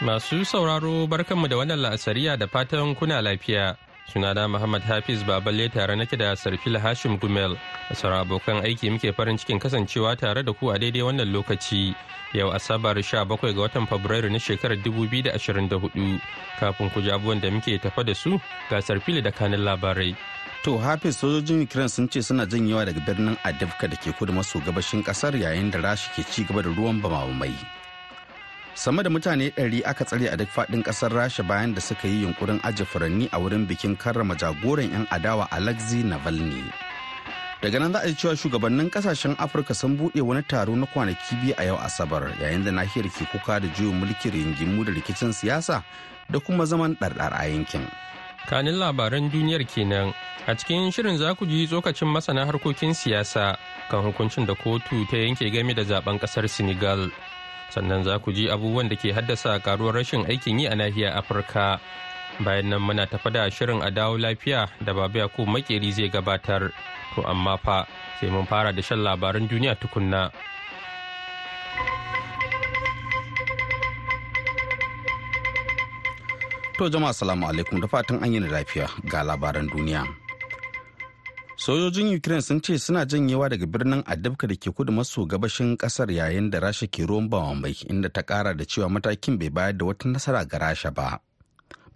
Masu sauraro barkanmu da wannan la'asariya da fatan kuna lafiya. Sunana Muhammad Hafiz Baballe tare nake da Sarfil Hashim Gumel. sauran abokan aiki muke farin cikin kasancewa tare da ku a daidai wannan lokaci. Yau Asabar 17 ga watan Fabrairu na shekarar 2024 kafin ku ji abubuwan da muke tafa da su ga Sarfil da kanin labarai. To Hafiz sojojin Ukraine sun ce suna janyewa daga birnin Adivka da ke kudu maso gabashin ƙasar yayin da Rashi ke ci gaba da ruwan bama-bamai. Sama da mutane 100 aka tsare a duk faɗin ƙasar rasha bayan da suka yi yunkurin aje furanni a wurin bikin karrama jagoran 'yan adawa alexei navalny. Daga nan za a ji cewa shugabannin ƙasashen afirka sun buɗe wani taro na kwanaki biyu a yau asabar yayin da nahiyar ke kuka da juyin mulki rigingimu da rikicin siyasa da kuma zaman ɗarɗar a yankin. Kanin labaran duniyar kenan. A cikin shirin za ku ji tsokacin masana harkokin siyasa kan hukuncin da kotu ta yanke game da zaɓen ƙasar senegal. Sannan za ku ji abubuwan da ke haddasa karuwar rashin aikin yi a nahiyar afirka. Bayan nan muna tafa da shirin a dawo lafiya da babu yakub makeri zai gabatar. To amma fa sai mun fara da shan labaran duniya tukunna. To jama'a salamu alaikum. Da fatan an yi lafiya. Ga labaran duniya. Sojojin ukraine sun ce suna janyewa daga birnin adabka da ke kudu maso gabashin ƙasar yayin da rasha ke ruwan bawambai inda ta kara da cewa matakin bai bayar da wata nasara ga rasha ba.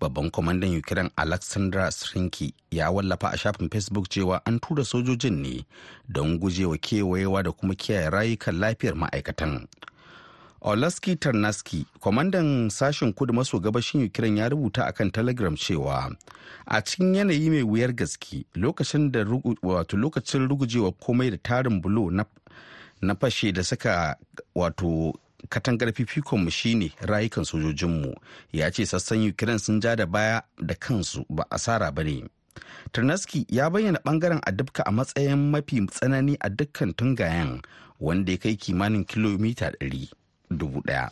Babban kwamandan ukraine alexandra srinki ya wallafa a shafin facebook cewa an tura sojojin ne don gujewa kewayewa da kuma kiyaye rayukan lafiyar ma'aikatan. Olaski Tarnaski, kwamandan sashen kudu maso gabashin Ukraine ya rubuta akan Telegram cewa a cikin yanayi mai wuyar gaske lokacin da wato lokacin rugujewa komai da tarin bulo na fashe da suka wato katangar fifikonmu shine rayukan sojojinmu ya ce sassan Ukraine sun ja da baya da kansu ba asara ba ne. Tarnaski ya bayyana ɓangaren adabka a matsayin mafi tsanani a dukkan tungayen wanda ya kai kimanin kilomita 100. Dubu ɗaya.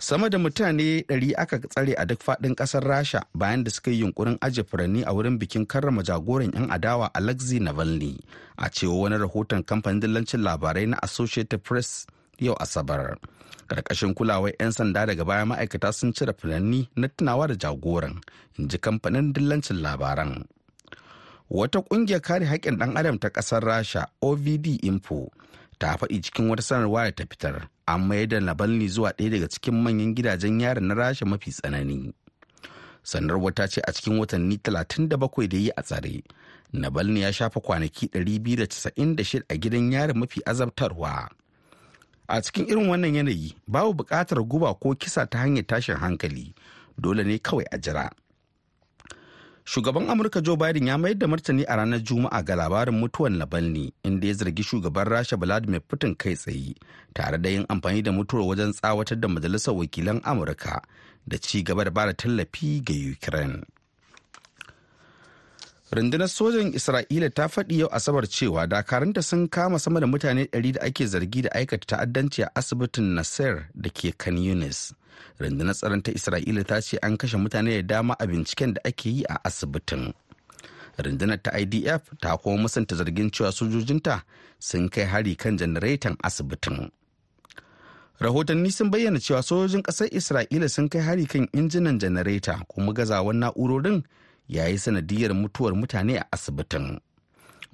sama da mutane 100 aka tsare a duk faɗin ƙasar rasha bayan da suka yi yunkurin ajiye furanni a wurin bikin karrama jagoran 'yan adawa alexei navalny a cewa wani rahoton kamfanin dillancin labarai na associated press yau asabar ƙarƙashin kulawar 'yan sanda daga baya ma'aikata sun cire furanni na tunawa da jagoran in ji kamfanin dillancin labaran wata ƙungiyar kare haƙƙin ɗan adam ta ƙasar rasha ovd info ta faɗi cikin wata sanarwa da ta fitar an mayar da navalny zuwa ɗaya daga cikin manyan gidajen yarin na rasha mafi tsanani. Sanarwar ta ce a cikin watanni 37 da yi a tsare navalny ya shafa kwanaki 296 a gidan yarin mafi azabtarwa. A cikin irin wannan yanayi babu buƙatar guba ko kisa ta hanyar tashin hankali dole ne kawai a jira. Shugaban amurka joe biden ya mayar da martani a ranar juma'a ga labarin mutuwar navalny inda ya zargi shugaban rasha vladimir putin kai tsaye tare da yin amfani da mutuwar wajen tsawatar da majalisar wakilan amurka da ci gaba da ba da tallafi ga ukraine. Rundunar sojan isra'ila ta faɗi yau asabar cewa dakaranta sun kama sama da mutane 100 da ake zargi da aikata ta'addanci a asibitin nasir da ke kan yunis. Rundunar tsaron ta isra'ila ta ce an kashe mutane da dama a binciken da ake yi a asibitin. Rundunar ta idf ta kuma musanta zargin cewa sojojinta sun kai hari kan janareton asibitin. Rahotanni sun bayyana cewa sojojin ƙasar isra'ila sun kai hari kan injinan janareta kuma gazawan na'urorin ya yi sanadiyar mutuwar mutane a asibitin.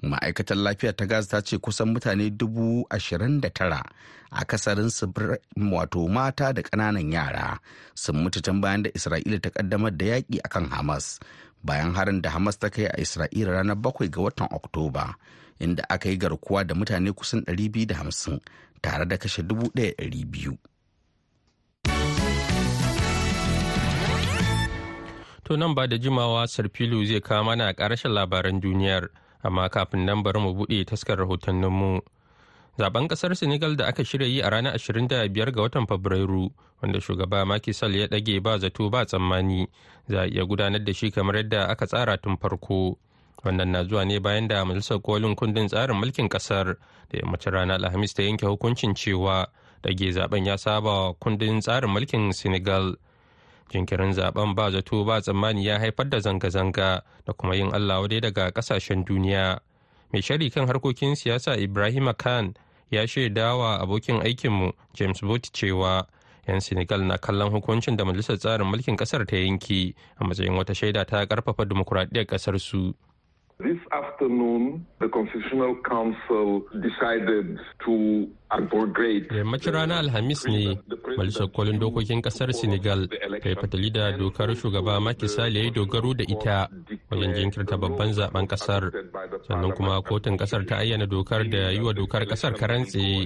Ma'aikatar lafiya ta gaza ta ce kusan mutane dubu ashirin da tara a kasarin wato mata da ƙananan yara sun mutu tun bayan da isra'ila ta kaddamar da yaƙi akan hamas bayan harin da hamas ta kai a isra'ila ranar bakwai ga watan oktoba inda aka yi garkuwa da mutane kusan 250 tare da kashe 1,200 To nan ba da jimawa Sarfilu zai kawo mana a ƙarshen labaran duniyar, amma kafin nan bari mu buɗe taskar rahotanninmu. zaɓen ƙasar senegal da aka shirya yi a ranar 25 ga watan fabrairu wanda shugaba Macky Sall ya ɗage ba zato ba tsammani za a iya gudanar da shi kamar yadda aka tsara tun farko wannan na zuwa ne bayan da majalisar kolin kundin tsarin mulkin ƙasar da yammacin ranar alhamis ta yanke hukuncin cewa ɗage zaɓen ya saba kundin tsarin mulkin senegal jinkirin zaɓen ba zato ba tsammani ya haifar da zanga-zanga da kuma yin allah wadai daga ƙasashen duniya. Mai shari kan harkokin siyasa ibrahim khan ya shaidawa abokin aikinmu james booth cewa 'yan senegal na kallon hukuncin da majalisar tsarin mulkin ƙasar ta yanki a matsayin wata shaida ta ƙarfafa dimokuraɗiyyar ƙasar su This afternoon, the Constitutional Council decided to abrogate. Yammacin ranar Alhamis ne, Majalisar Kolin Dokokin Kasar Senegal ta yi fatali da dokar shugaba Macky Sall ya yi dogaro da ita wajen jinkirta babban zaɓen ƙasar. Sannan kuma kotun ƙasar ta ayyana dokar da yi wa dokar ƙasar karantse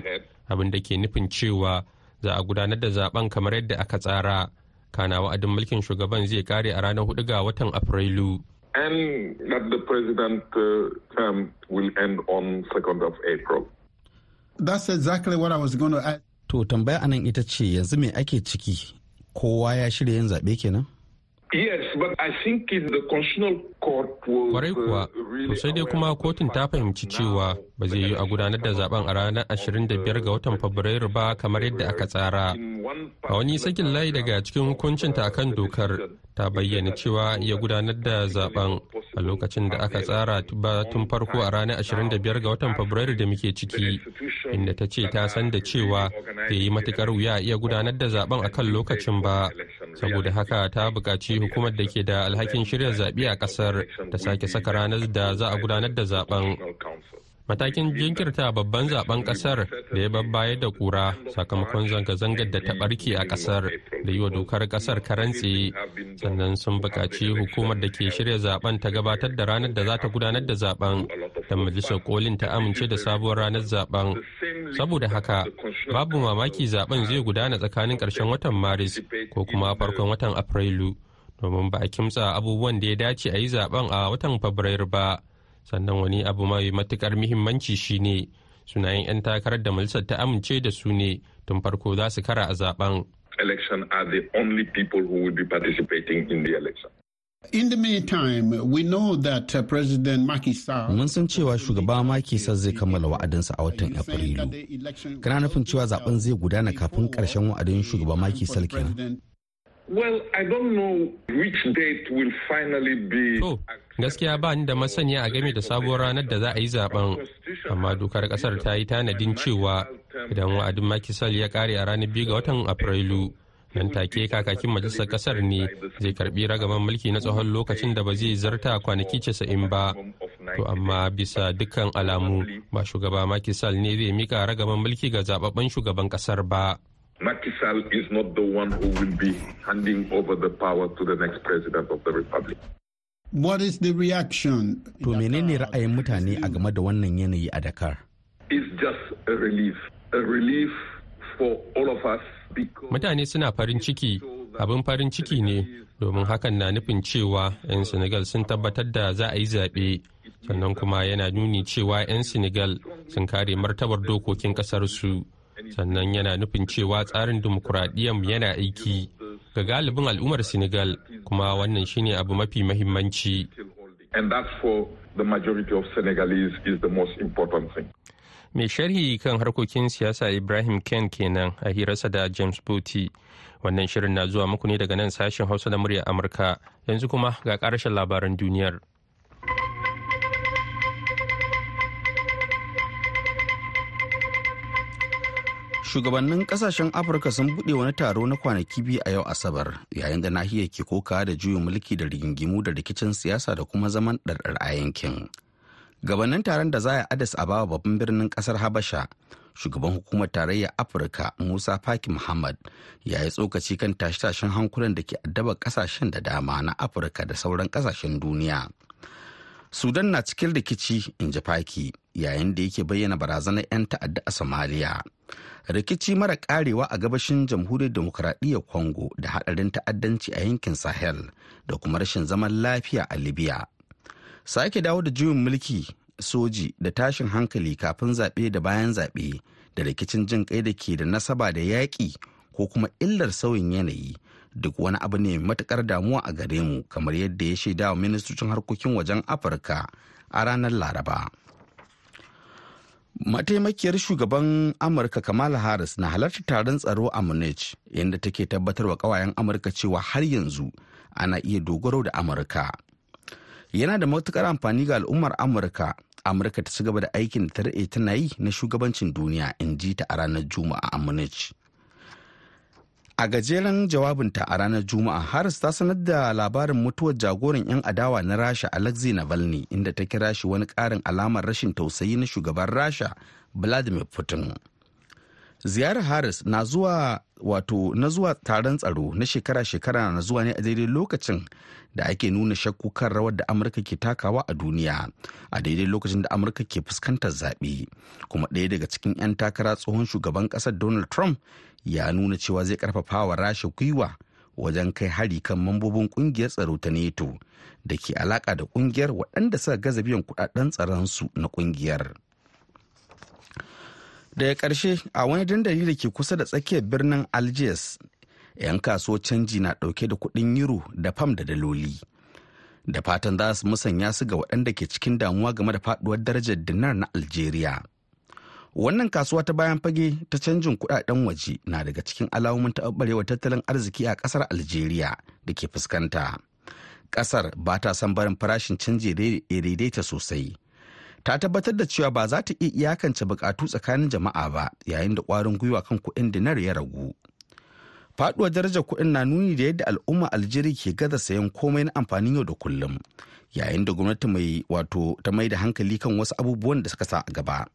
abin da ke nufin cewa za a gudanar da zaɓen kamar yadda aka tsara. Kana wa'adin mulkin shugaban zai kare a ranar 4 ga watan Afrilu. And that the president uh, term will end on 2nd of April. That's exactly what I was going to ask. To tambaya anan ita ce yanzu me ake ciki kowa ya shirya yin zaɓe kenan? Yes, but I think the constitutional court was Kwarai kuwa, to sai dai kuma kotun ta fahimci cewa ba zai yi a gudanar da zaɓen a ranar 25 ga watan Fabrairu ba kamar yadda aka tsara. A wani sakin layi daga cikin hukuncinta akan dokar ta bayyana cewa ya gudanar da zaɓen a lokacin da aka tsara ba tun farko a ranar 25 ga watan Fabrairu da muke ciki, inda ta ce ta san da cewa zai yi matuƙar wuya iya gudanar da zaɓen akan lokacin ba. Saboda haka ta buƙaci hukumar da ke da alhakin shirya zaɓe a ƙasar ta sake saka ranar da za a gudanar da zaɓen. matakin jinkirta babban zaɓen ƙasar da ya babbayar da kura sakamakon zanga-zangar da ta barke a ƙasar da yi wa dokar ƙasar karantse sannan sun buƙaci hukumar da ke shirya zaɓen ta gabatar da ranar da za ta gudanar da zaɓen da majalisar kolin ta amince da sabuwar ranar zaɓen saboda haka babu mamaki zaɓen zai gudana tsakanin ƙarshen watan maris ko kuma farkon watan afrilu domin ba a kimtsa abubuwan da ya dace a yi zaɓen a watan fabrairu ba sannan wani abu mai matuƙar muhimmanci shine sunayen 'yan takarar da majalisar ta amince da su ne tun farko za su kara a zaɓen. The only participating. In the meantime, we know that uh, President Macky Sall Mun san cewa shugaba Macky Sall zai kammala wa'adinsa a watan Afrilu. Kana nufin cewa zaɓen zai gudana kafin ƙarshen wa'adin shugaba Macky Sall kenan. Well, I don't know which date will finally be. To, gaskiya ba ni da masaniya a game da sabuwar ranar da za a yi zaɓen, amma dokar ƙasar ta yi tanadin cewa idan wa'adin makisal ya kare a ranar biyu ga watan Afrilu. Nan take kakakin majalisar ƙasar ne zai karɓi ragaman mulki na tsawon lokacin da ba zai zarta kwanaki casa'in ba. To amma bisa dukkan alamu ba shugaba makisal ne zai mika ragaman mulki ga zababben shugaban ƙasar ba. Macky Sall is not the one who will be handing over the power to the next president of the republic. What is the reaction? To menene ra'ayin mutane a game da wannan yanayi a Dakar? It's just a relief, a relief Mutane suna farin ciki, abin farin ciki ne domin hakan na nufin cewa 'yan Senegal sun tabbatar da za a yi zaɓe. Sannan kuma yana nuni cewa 'yan Senegal sun kare martabar dokokin ƙasarsu. Sannan yana nufin cewa tsarin dimokuraɗiyyar yana aiki ga galibin al'ummar Senegal kuma wannan shine abu mafi mahimmanci. and that's for the majority of Senegalese is the most important thing. Mai sharhi kan harkokin siyasa Ibrahim Ken kenan a hirarsa da James Booty. Wannan shirin na zuwa muku ne daga nan sashen Hausa da muryar Amurka. Yanzu kuma ga ƙarshen labaran duniyar. Shugabannin ƙasashen Afirka sun buɗe wani taro na kwanaki biyu a yau Asabar, yayin da nahiyar ke koka da juyin mulki da rigingimu da rikicin siyasa da kuma zaman ɗarɗar a yankin. Gabanin taron da za a Addis Ababa babban birnin ƙasar Habasha, shugaban hukumar tarayyar Afirka Musa Faki Muhammad ya yi tsokaci kan tashe-tashen hankulan da ke addaba ƙasashen da dama na Afirka da sauran ƙasashen duniya. Sudan na cikin rikici, in ji Faki, yayin da yake bayyana barazanar 'yan ta'adda a Somalia. rikici mara karewa a gabashin jamhuriyar demokuraɗiyyar congo da haɗarin ta'addanci a yankin sahel da kuma rashin zaman lafiya a libya sake dawo da juyin mulki soji da tashin hankali kafin zaɓe da bayan zaɓe da rikicin jin kai da ke da nasaba da yaƙi ko kuma illar sauyin yanayi duk wani abu ne mai matuƙar damuwa a gare mu kamar yadda ya shaida wa ministocin harkokin wajen afirka a ranar laraba. Mataimakiyar shugaban amurka kamala harris na halartar taron tsaro a munich inda take tabbatar wa kawayen amurka cewa har yanzu ana iya dogaro da amurka. Yana da matuƙar amfani ga al'ummar amurka. Amurka ta ci gaba da aikin da ta daɗe tana yi na shugabancin duniya in ji ta a ranar juma'a a munich. A gajeren jawabinta a ranar juma'a harris ta sanar da labarin mutuwar jagoran 'yan adawa na rasha alexei navalny inda ta kira shi wani ƙarin alamar rashin tausayi na shugaban rasha vladimir putin. Ziyarar harris na zuwa wato na zuwa taron tsaro na shekara-shekara na zuwa ne a daidai lokacin da ake nuna shakku kan rawar da amurka ke takawa a duniya a daidai lokacin da amurka ke fuskantar zaɓe. Kuma ɗaya daga cikin 'yan takara tsohon shugaban ƙasar donald trump ya nuna cewa zai ƙarfafa wa rasha gwiwa wajen kai hari kan mambobin ƙungiyar tsaro ta neto da ke alaka da ƙungiyar waɗanda suka gaza biyan kuɗaɗen tsaronsu na ƙungiyar daga ƙarshe a wani dandali da ke kusa da tsakiyar birnin algiers 'yan kasuwar canji na ɗauke da kuɗin euro da fam da daloli. Da fatan za su musanya su ga waɗanda ke cikin damuwa game da faɗuwar darajar dinar na algeria. Wannan kasuwa ta bayan fage ta canjin kuɗaɗen waje na daga cikin alamomin taɓarɓarewar tattalin arziki a ƙasar algeria da ke fuskanta. Ƙasar ba ta son barin farashin canji daidaita sosai. Ta tabbatar da cewa ba za ta iya iyakance bukatu tsakanin jama'a ba yayin da ƙwarin gwiwa kan kuɗin dinar ya ragu. Faɗuwar darajar kuɗin na nuni da yadda al'umma algeria ke gaza sayan komai na amfanin yau da kullum yayin da gwamnati mai wato ta mai da hankali kan wasu abubuwan da suka sa a gaba.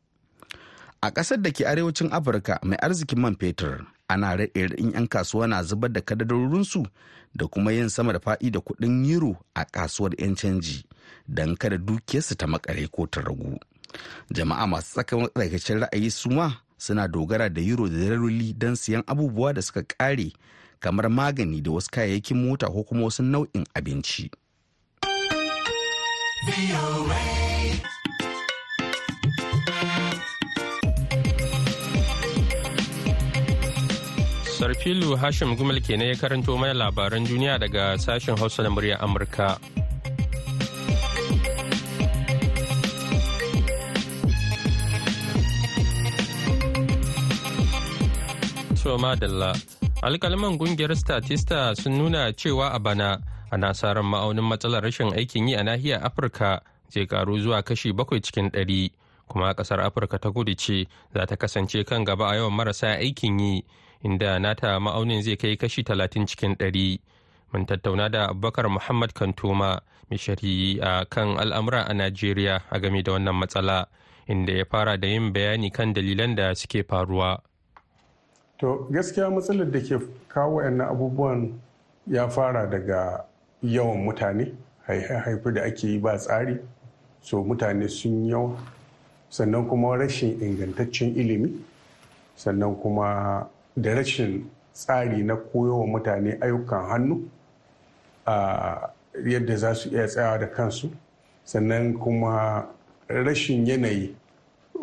A ƙasar da ke arewacin afirka mai arzikin man fetur ana raɗe in 'yan kasuwa na zubar da kadarorinsu da kuma yin sama da faɗi da kuɗin euro a kasuwar 'yan canji don kada dukiyarsu ta makare ko ta ragu jama'a masu tsaka matsakaicin ra'ayi su ma suna dogara da euro da daloli don siyan abubuwa da suka ƙare kamar magani da wasu kayayyakin mota ko kuma wasu nau'in abinci. Sarfilu Hashim Gumal kenan ya karanto mai labaran duniya daga sashen Hausa na murya Amurka. To madalla, alkalman gungiyar Statista sun nuna cewa a bana ana sa ran ma'aunin matsalar rashin aikin yi a nahiyar Afirka zai karu zuwa kashi bakwai cikin ɗari. kuma ƙasar afirka ta kudu ce za ta kasance kan gaba a yawan marasa aikin yi inda nata ma'aunin zai kai kashi talatin cikin ɗari. Mun tattauna da Abubakar Muhammad Kantoma, mai shari'i a kan al'amura a Najeriya a game da wannan matsala, inda ya fara da yin bayani kan dalilan da suke faruwa. To gaskiya matsalar da ke kawo abubuwan ya fara daga yawan mutane, haifi da ake yi ba tsari, so mutane sun yawa, sannan kuma rashin ingantaccen ilimi, sannan kuma da rashin tsari na koyowa mutane ayyukan hannu a yadda za su iya tsayawa da kansu. Sannan kuma rashin yanayi.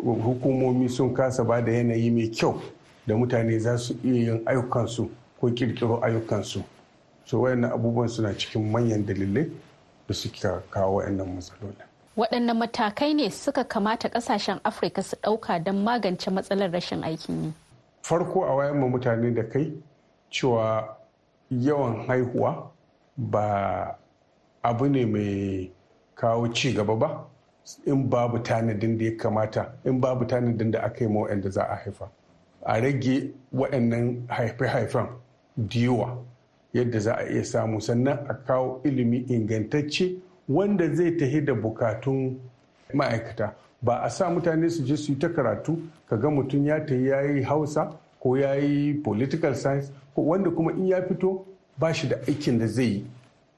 Hukumomi sun kasa ba da yanayi mai kyau da mutane za su iya yin ayyukansu ko kirkiro ayyukansu. So wayannan abubuwan suna cikin manyan dalilai da suka kawo wayannan matsalolin. Waɗanne matakai ne suka kamata ƙasashen afirka su ɗauka don magance matsalar rashin aikin yi? Farko a wayan ma mutane da kai cewa yawan haihuwa ba abu ne mai kawo ci gaba ba in babu tanadin da ya kamata in babu tanadin da aka yi ma waɗanda za a haifa. A rage waɗannan haife-haifen diwa yadda za a iya samu. Sannan a kawo ilimi ingantacce wanda zai tahi da bukatun ma'aikata. Ba a sa mutane su je su yi ta karatu ka ga mutum ya ta ya yi hausa ko ya yi political science ko wanda kuma in ya fito ba shi da aikin da zai yi.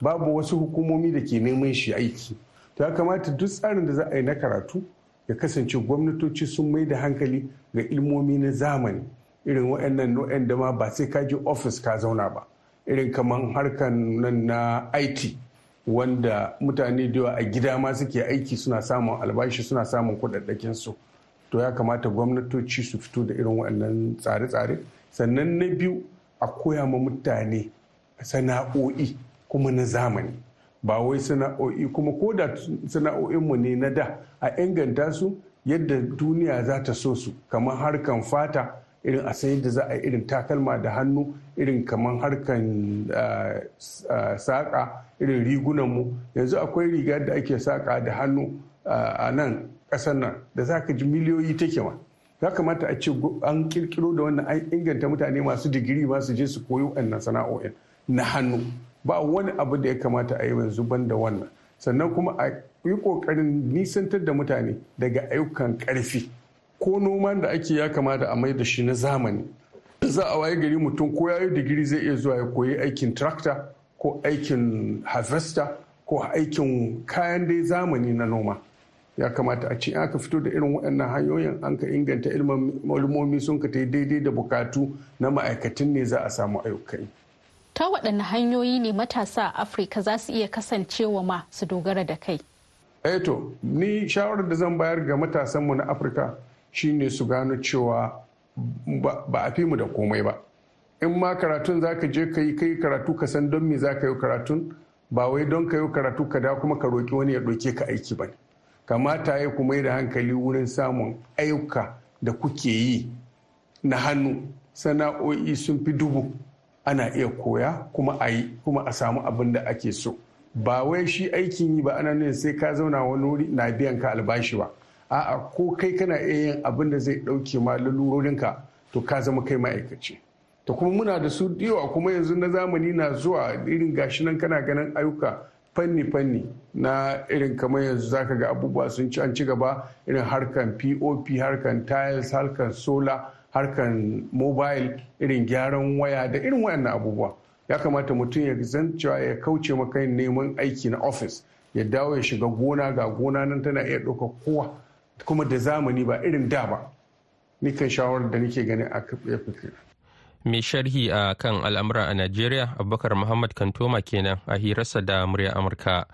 Babu wasu hukumomi da ke neman shi aiki. To ya kamata duk tsarin da za a yi na karatu ya kasance gwamnatoci sun mai da hankali ga ilmomi na zamani. Irin waɗannan nau'in da ma ba sai ka je ofis ka zauna ba. Irin kamar harkan nan na IT wanda mutane da yawa a gida ma suke aiki suna samun albashi suna samun kuɗaɗɗakin su. To ya kamata gwamnatoci su fito da irin waɗannan tsare-tsare. Sannan na biyu a koya ma mutane sana'o'i kuma na zamani. Ba wai sana'o'i kuma ko da sana'o'inmu ne na da a inganta su yadda duniya za ta so su kamar harkan fata irin a san yadda za a irin takalma da hannu irin kamar harkan saƙa irin rigunanmu yanzu akwai riga da ake saƙa da hannu a nan ƙasar nan da za ka ji miliyoyi take ma. Ya kamata a ce an kirkiro da wannan an inganta mutane masu digiri masu je su koyi wannan sana'o'in na hannu. Ba wani abu da ya kamata a yi yanzu ban da wannan. Sannan kuma a yi ƙoƙarin nisantar da mutane daga ayyukan ƙarfi ko noman da ake ya kamata a mai da shi na zamani. Za a waye gari mutum ko ya yi digiri zai iya zuwa ya koyi aikin tractor ko aikin harvester ko aikin kayan dai zamani na noma. Ya kamata a ce in aka fito da irin waɗannan hanyoyin an ka inganta ilmomi sun ka ta daidai da bukatu na ma'aikatan ne za a samu ayyukan ta waɗanne hanyoyi ne matasa a afirka za su iya kasancewa ma su dogara da kai? To ni shawarar da zan bayar ga matasanmu na afirka shine su gano cewa ba a fi mu da komai ba. In ma karatun za ka je ka yi kai karatu ka san don me za ka yi karatun ba wai don ka yi karatu ka da kuma ka roƙi wani ya ɗauke ka aiki ba. Kamata ya kuma yi da hankali wurin samun ayyuka da kuke yi na hannu. Sana'o'i sun fi dubu ana iya koya kuma a yi kuma a samu abin da ake so. Ba wai shi aikin yi ba ana nuna sai ka zauna wani wuri na biyan ka albashi ba. A'a ko kai kana iya yin abin da zai ɗauke ma lalurorinka to ka zama kai ma'aikaci. To kuma muna da su yawa kuma yanzu na zamani na zuwa irin gashi nan kana ganin ayyuka fanni-fanni na irin kamar yanzu zaka ga abubuwa sun ci an ci gaba irin harkan pop harkan tiles harkan sola harkan mobile irin gyaran waya da irin wayannan abubuwa. Ya kamata mutum ya zan cewa ya kauce maka neman aiki na office ya dawo ya shiga gona ga gona nan tana iya ɗauka kowa. Kuma da zamani ba irin da ba ni kan shawarar da nake gani a ya fi mai sharhi a kan al'amura a Najeriya Abubakar Muhammad Kantoma kenan a hirarsa da murya Amurka.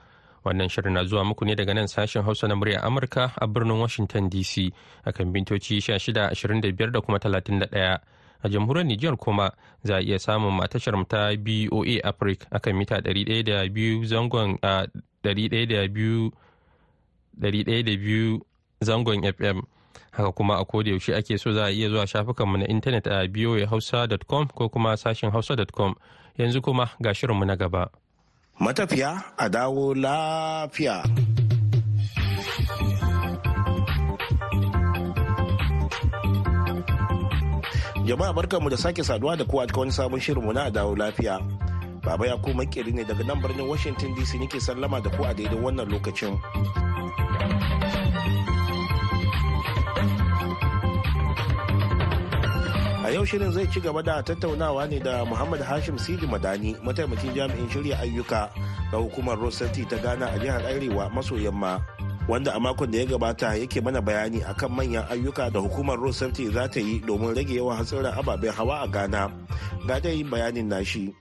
Wannan shirin na zuwa muku ne daga nan sashen Hausa na murya Amurka a birnin Washington DC a kan bintoci 1625 da kuma 31. A jamhuriyar Nijar kuma za a iya samun matashar ta BOA Africa a kan mita 102 zangon 102 zangon FM. haka kuma a yaushe ake so za a iya zuwa shafukanmu na intanet a voahausa.com ko kuma sashen hausa.com yanzu kuma ga shirinmu na gaba. Matafiya a dawo lafiya. Jama'a barkanmu da sake saduwa da kowa wani sabon shirinmu na dawo lafiya. Baba ya kuma ne daga nan birnin Washington DC nake sallama da ku a daidai wannan lokacin. Yau shirin zai ci gaba da tattaunawa ne da Muhammad Hashim Sidi Madani, mataimakin jami'in shirya ayyuka da hukumar Rosati ta Ghana a jihar Arewa maso yamma. Wanda a makon da ya gabata yake mana bayani akan manyan ayyuka da hukumar Rosati za ta yi domin rage yawan hatsarin ababen hawa a Ghana. Ga dai bayanin nashi.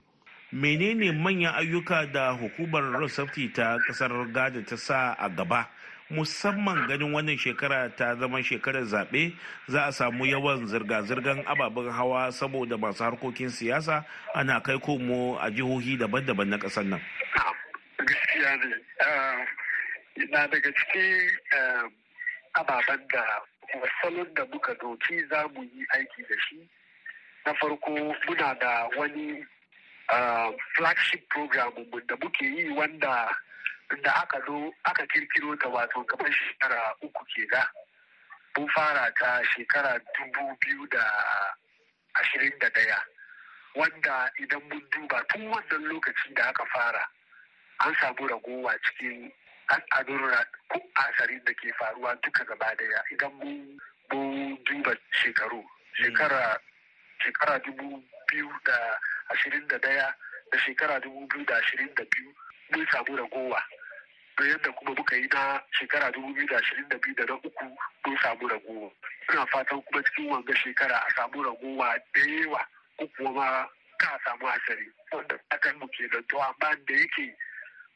Menene manyan ayyuka da hukumar Rosati ta ƙasar Ghana ta sa a gaba? Musamman ganin wannan shekara ta zama shekarar zaɓe za a samu yawan zirga-zirgar ababen hawa saboda masu harkokin siyasa ana kai komo a jihohi daban-daban na ƙasar nan. gaskiya ne na daga cikin ababen da da muka doki za mu yi aiki da shi na farko muna da wani flagship program da muke yi wanda da aka zo aka kirkiro ta wato kamar shekara uku ke ga mun fara ta shekara dubu biyu da ashirin da ɗaya wanda idan mun duba tun wannan lokaci da aka fara an samu ragowa cikin al'adun asarin da ke faruwa duka gaba ɗaya idan mun duba shekaru shekara dubu biyu da ashirin da ɗaya da shekara dubu biyu da ashirin da biyu mun samu ragowa. Da yadda kuma muka yi na shekara dubu biyu da ashirin da biyu da na uku mun samu ragowa. Ina fatan kuma cikin wanga shekara a samu ragowa da yawa ko kuwa ma ka samu hasari wanda hakan mu ke to amma da yake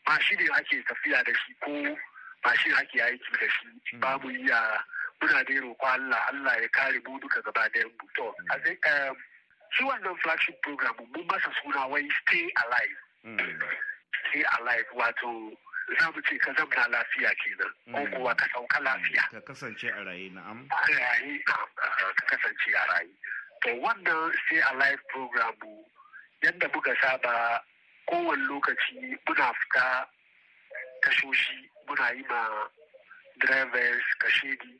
mashin ake tafiya da shi ko mashin ake aiki da shi ba mu iya muna da roƙo Allah Allah ya kare mu duka gaba da mu. To a zai shi wannan flagship program mun masa suna wai stay alive. Stay alive wato za mu ce ka zamna lafiya kenan ko kuwa ka sauka lafiya. Ka kasance a raye na'am. A raye ka kasance a raye. To wannan stay alive program yadda muka saba kowane lokaci muna fita tashoshi muna yi ma drivers kashedi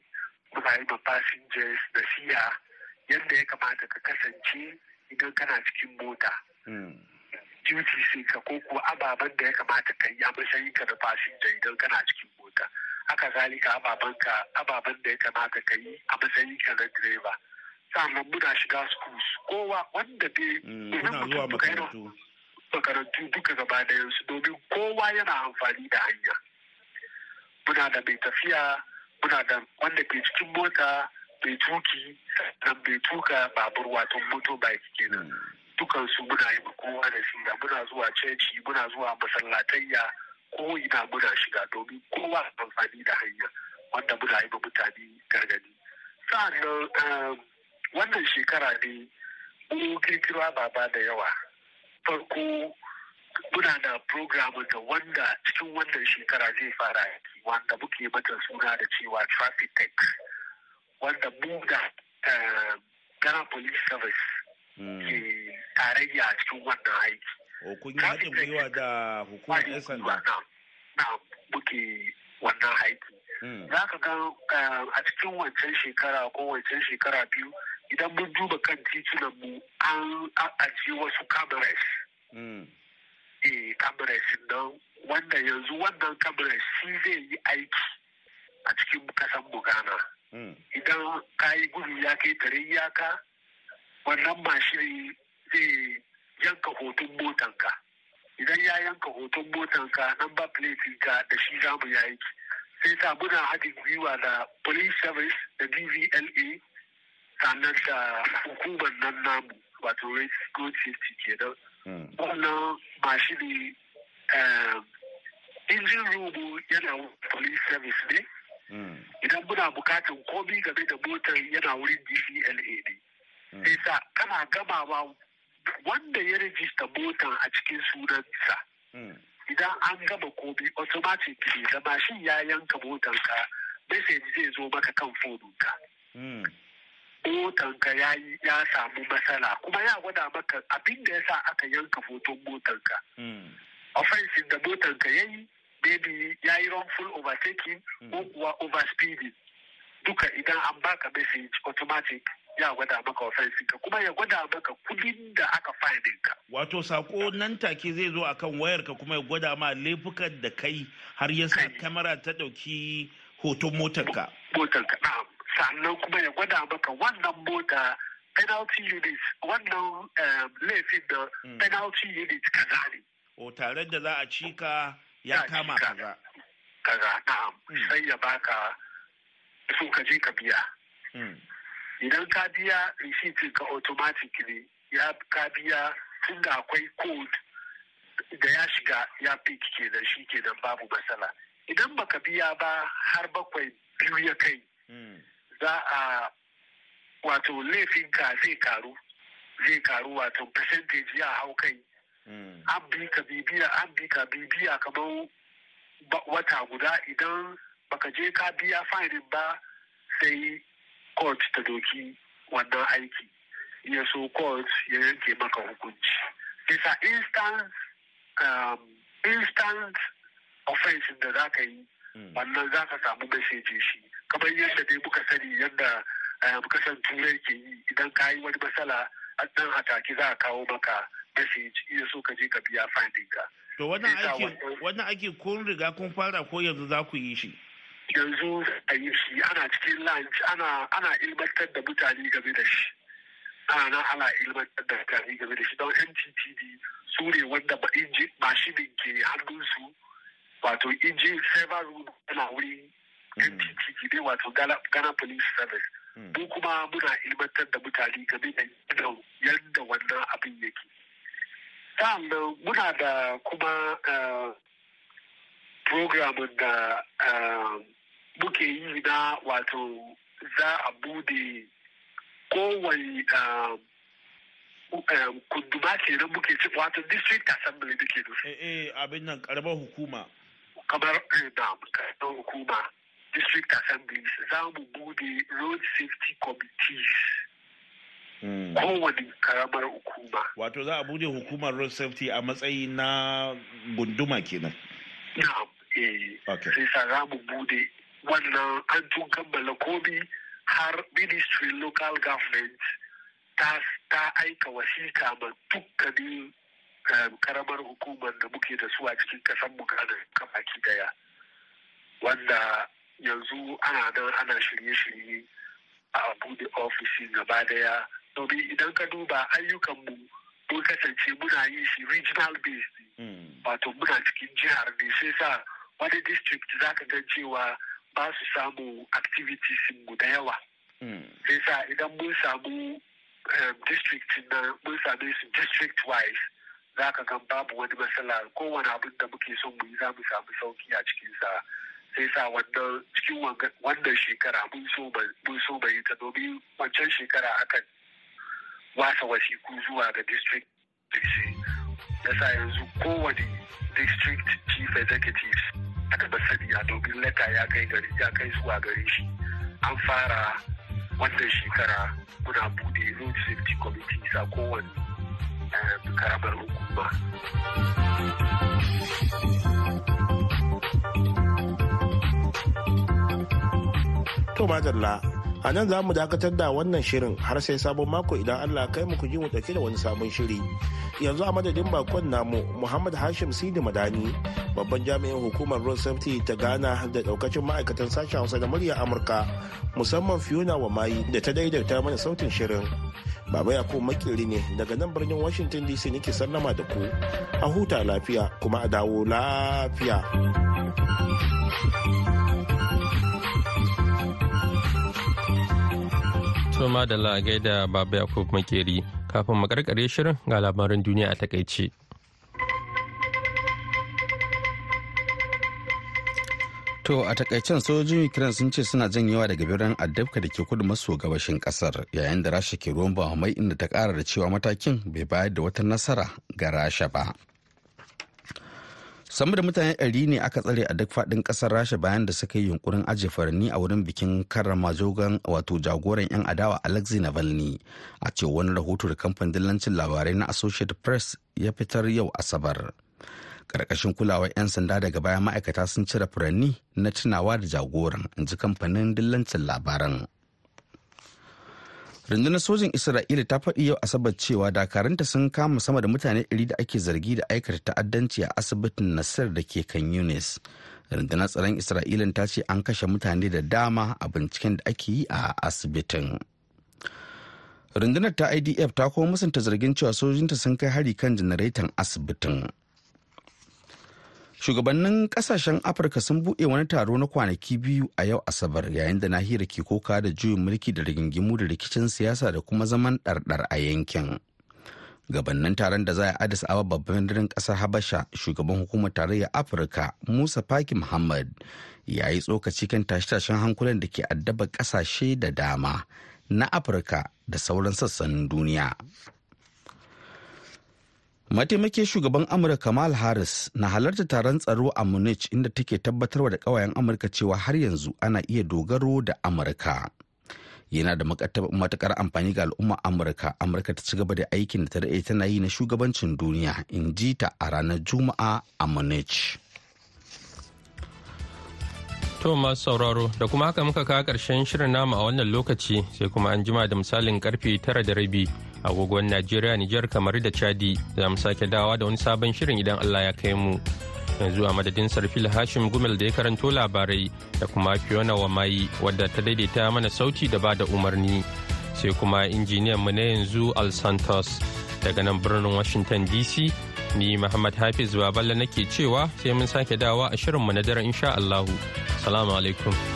muna yi ma passengers da siya yadda ya kamata ka kasance idan kana cikin mota. Sai ka ko kuwa ababen da ya kamata ka yi a matsayin ka da passenger idan kana cikin mota. Haka zalika ababen ka ababen da ya kamata ka yi a matsayin ka na direba sannan muna shiga schools. Kowa wanda dai muna zuwa makarantu. makarantu duka gaba da yansu domin kowa yana amfani da hanya. Muna da mai tafiya muna da wanda ke cikin mota mai tuƙi nan mai tuka babur wato moto bike kenan dukansu muna yi kowa da shi muna zuwa ceci muna zuwa masallatayya ko ina muna shiga domin kowa amfani da hanya wanda muna yi mutane gargaɗi. Sa'annan wannan shekara ne mun kirkiro baba da yawa. Farko muna da program da wanda cikin wannan shekara zai fara aiki wanda muke mata suna da cewa traffic tech wanda mu da Ghana Police Service ke tarayya a cikin wannan aiki. O kun yi haɗin gwiwa da hukumar 'yan sanda? Na muke wannan aiki. Za ka ga a cikin wancan shekara ko wancan shekara biyu idan mun duba kan titunan mu an ajiye wasu cameras. Eh cameras nan wanda yanzu wannan cameras shi zai yi aiki a cikin kasan mu Ghana. Idan ka yi gudu ya kai tare iyaka wannan mashin zai yanka hoton motanka. Idan ya yanka hoton motanka number plate ka da shi za mu yi sai sa muna haɗin gwiwa da police service da dvla sannan da hukumar nan namu wato road safety kenan. Wannan mashini injin robo yana police service ne. Idan muna bukatan komi game da motar yana wurin dvla ne. Sai sa kana gamawa wanda ya rajista motar a cikin sunansa. Idan an gama komi automatic ne da mashin ya yanka motanka message zai zo maka kan fonunka motanka ya ya samu matsala kuma ya gwada maka abin da ya sa aka yanka hoton motanka. Offensive da motanka ya yi maybe ya yi wrongful overtaking ko kuwa overspeeding. Duka idan an baka message automatic ya gwada maka offensive ka kuma ya gwada maka kuɗin da aka finding ka. Wato sako nan take zai zo akan wayar ka kuma ya gwada ma laifukan da kai har ya sa kamera ta ɗauki hoton motar ka. Motar ka na sannan kuma ya gwada maka wannan mota penalty unit wannan laifin da penalty unit kaza ne. O tare da za a cika ya kama kaza. Kaza na'am sai ya baka so ka je ka biya. Idan ka biya receipt ka automatically ya ka biya tun da akwai code da ya shiga ya pick ke da shi ke babu matsala. Idan baka biya ba har bakwai biyu ya kai za a wato laifinka zai karu zai karu wato percentage ya hau kai. An bi ka bibiya an bi ka bibiya kamar wata guda. Idan baka je ka biya fine ba sai court ta doki wannan aiki. Ya so court ya yanke maka hukunci. Bisa instant um, instant offense da za ka yi wannan za ka samu message shi. Kamar yadda dai muka sani yadda muka san turai ke yi idan ka yi wani matsala dan ataki za a kawo maka message. Iya so ka je ka biya finding ka. To wannan aiki kun riga kun fara ko yanzu za ku yi shi? Yanzu a yi shi ana cikin lunch ana ana ilmantar da mutane game da shi. Ana ana ilmantar da mutane game da shi. Don mttd su ne wanda ba inji mashinin ke hannunsu. Wato inji server room yana wuri mttd ne wato ghana police service. Mu kuma muna ilmantar da mutane game da yadda wannan abin yake. Sa'annan muna da kuma programin da muke yi na wato za a buɗe kowane kunduma ke nan muke ci wato district assembly da ke nufi. Eh abin nan karamar hukuma. Kamar na karamar hukuma district assemblies za mu buɗe road safety committees. Kowane karamar hukuma. Wato za a buɗe hukumar road safety a matsayi na gunduma kenan. Na eh. Sai sa za mu buɗe wannan an tun kammala komi har ministry local government ta, ta aika wasiƙa ma dukkanin karamar hukumar da muke da su a cikin kasan mu baki ɗaya wanda yanzu ana nan ana shirye-shirye a buɗe ofishi gaba ɗaya domin idan ka duba ayyukanmu mun kasance muna yin shi regional based. Wato muna cikin jihar ne sai sa wani district za ka gan cewa ba su samu activities mu da yawa. Sai sa idan mun samu district na mun same su district wise za ka gan babu wani matsala. Kowane abin da muke son mu yi za mu samu sauƙi a cikinsa. Sai sa wannan cikin wannan shekara mun so mai ta. Domin wancan shekara akan wasa wasiku zuwa ga district. Yasa yanzu kowane district chief executive aka masaniya domin leta ya kai gari ya kai zuwa gare shi an fara wannan shekara muna buɗe road safety committee a kowane karamar hukuma. To madalla a nan za mu dakatar da wannan shirin har sai sabon mako idan Allah kai mu ku ji mu ɗauke da wani sabon shiri. Yanzu a madadin bakon namu Muhammad Hashim Sidi Madani babban jami'in hukumar road safety ta Ghana da daukacin ma'aikatan sashen Hausa da murya Amurka musamman Fiona wa mayi da ta daidaita mana sautin shirin. Baba Yakubu makiri ne daga nan birnin Washington DC nake sallama da ku. A huta lafiya kuma a dawo lafiya. Soma da la gaida Baba Yakub Makeri kafin makarkare shirin ga labaran duniya a taƙaice. To a takaicen sojojin Ukraine sun ce suna janyewa daga birnin Addabka da ke kudu maso gabashin ƙasar yayin da Rasha ke ruwan bahamai inda ta kara da cewa matakin bai bayar da wata nasara ga Rasha ba. Sama da mutane ɗari ne aka tsare a duk faɗin ƙasar rasha bayan da suka yi yunkurin ajiye furanni a wurin bikin karrama jogon wato jagoran 'yan adawa alexei navalny. A ce wani rahoto da kamfanin dillancin labarai na associated press ya fitar yau asabar. Ƙarƙashin kulawar 'yan sanda daga baya ma'aikata sun cire furanni na tunawa da jagoran in ji kamfanin dillancin labaran. Rundunar sojin isra'ila ta faɗi yau asabar cewa dakaranta sun kama sama da mutane 100 da ake zargi da aikata ta'addanci a asibitin nasir da ke kan yunis. Rundunar tsaron isra'ila ta ce an kashe mutane da dama a binciken da ake yi a asibitin. Rundunar ta idf ta kuma musanta zargin cewa sojinta sun kai hari kan janareton asibitin. Shugabannin ƙasashen afirka sun buɗe wani taro na kwanaki biyu a yau asabar yayin da nahiyar ke koka da juyin mulki da rigingimu da rikicin siyasa da kuma zaman ɗarɗar a yankin. Gabannin taron da za a addis ababa babban birnin ƙasar habasha shugaban hukumar tarayyar afirka musa faki muhammad ya yi tsokaci kan tashe-tashen hankulan da ke addaba ƙasashe da dama na afirka da sauran sassan duniya. Mataimakin shugaban amurka kamal harris na halarta taron tsaro a munich inda take tabbatarwa da kawayen amurka cewa har yanzu ana iya dogaro da amurka. Yana da matuƙar amfani ga al'ummar amurka. Amurka ta ci gaba da aikin da ta daɗe tana yi na shugabancin duniya in ji ta a ranar juma'a a munich. To masu sauraro da kuma haka muka kawo ƙarshen shirin namu a wannan lokaci sai kuma an jima da misalin ƙarfe tara da rabi. Agogon Najeriya Nijar kamar da Chadi za mu sake dawa da wani sabon shirin idan Allah ya kai mu. Yanzu a madadin Sarfil Hashim Gumel da ya karanto labarai da kuma Fiona Wamayi wadda ta daidaita mana sauti da ba da umarni. Sai kuma injiniyan mu na yanzu Al Santos daga nan birnin Washington DC ni Muhammad Hafiz Baballa nake cewa sai mun sake dawa a shirinmu na daren insha Allahu. Salamu alaikum.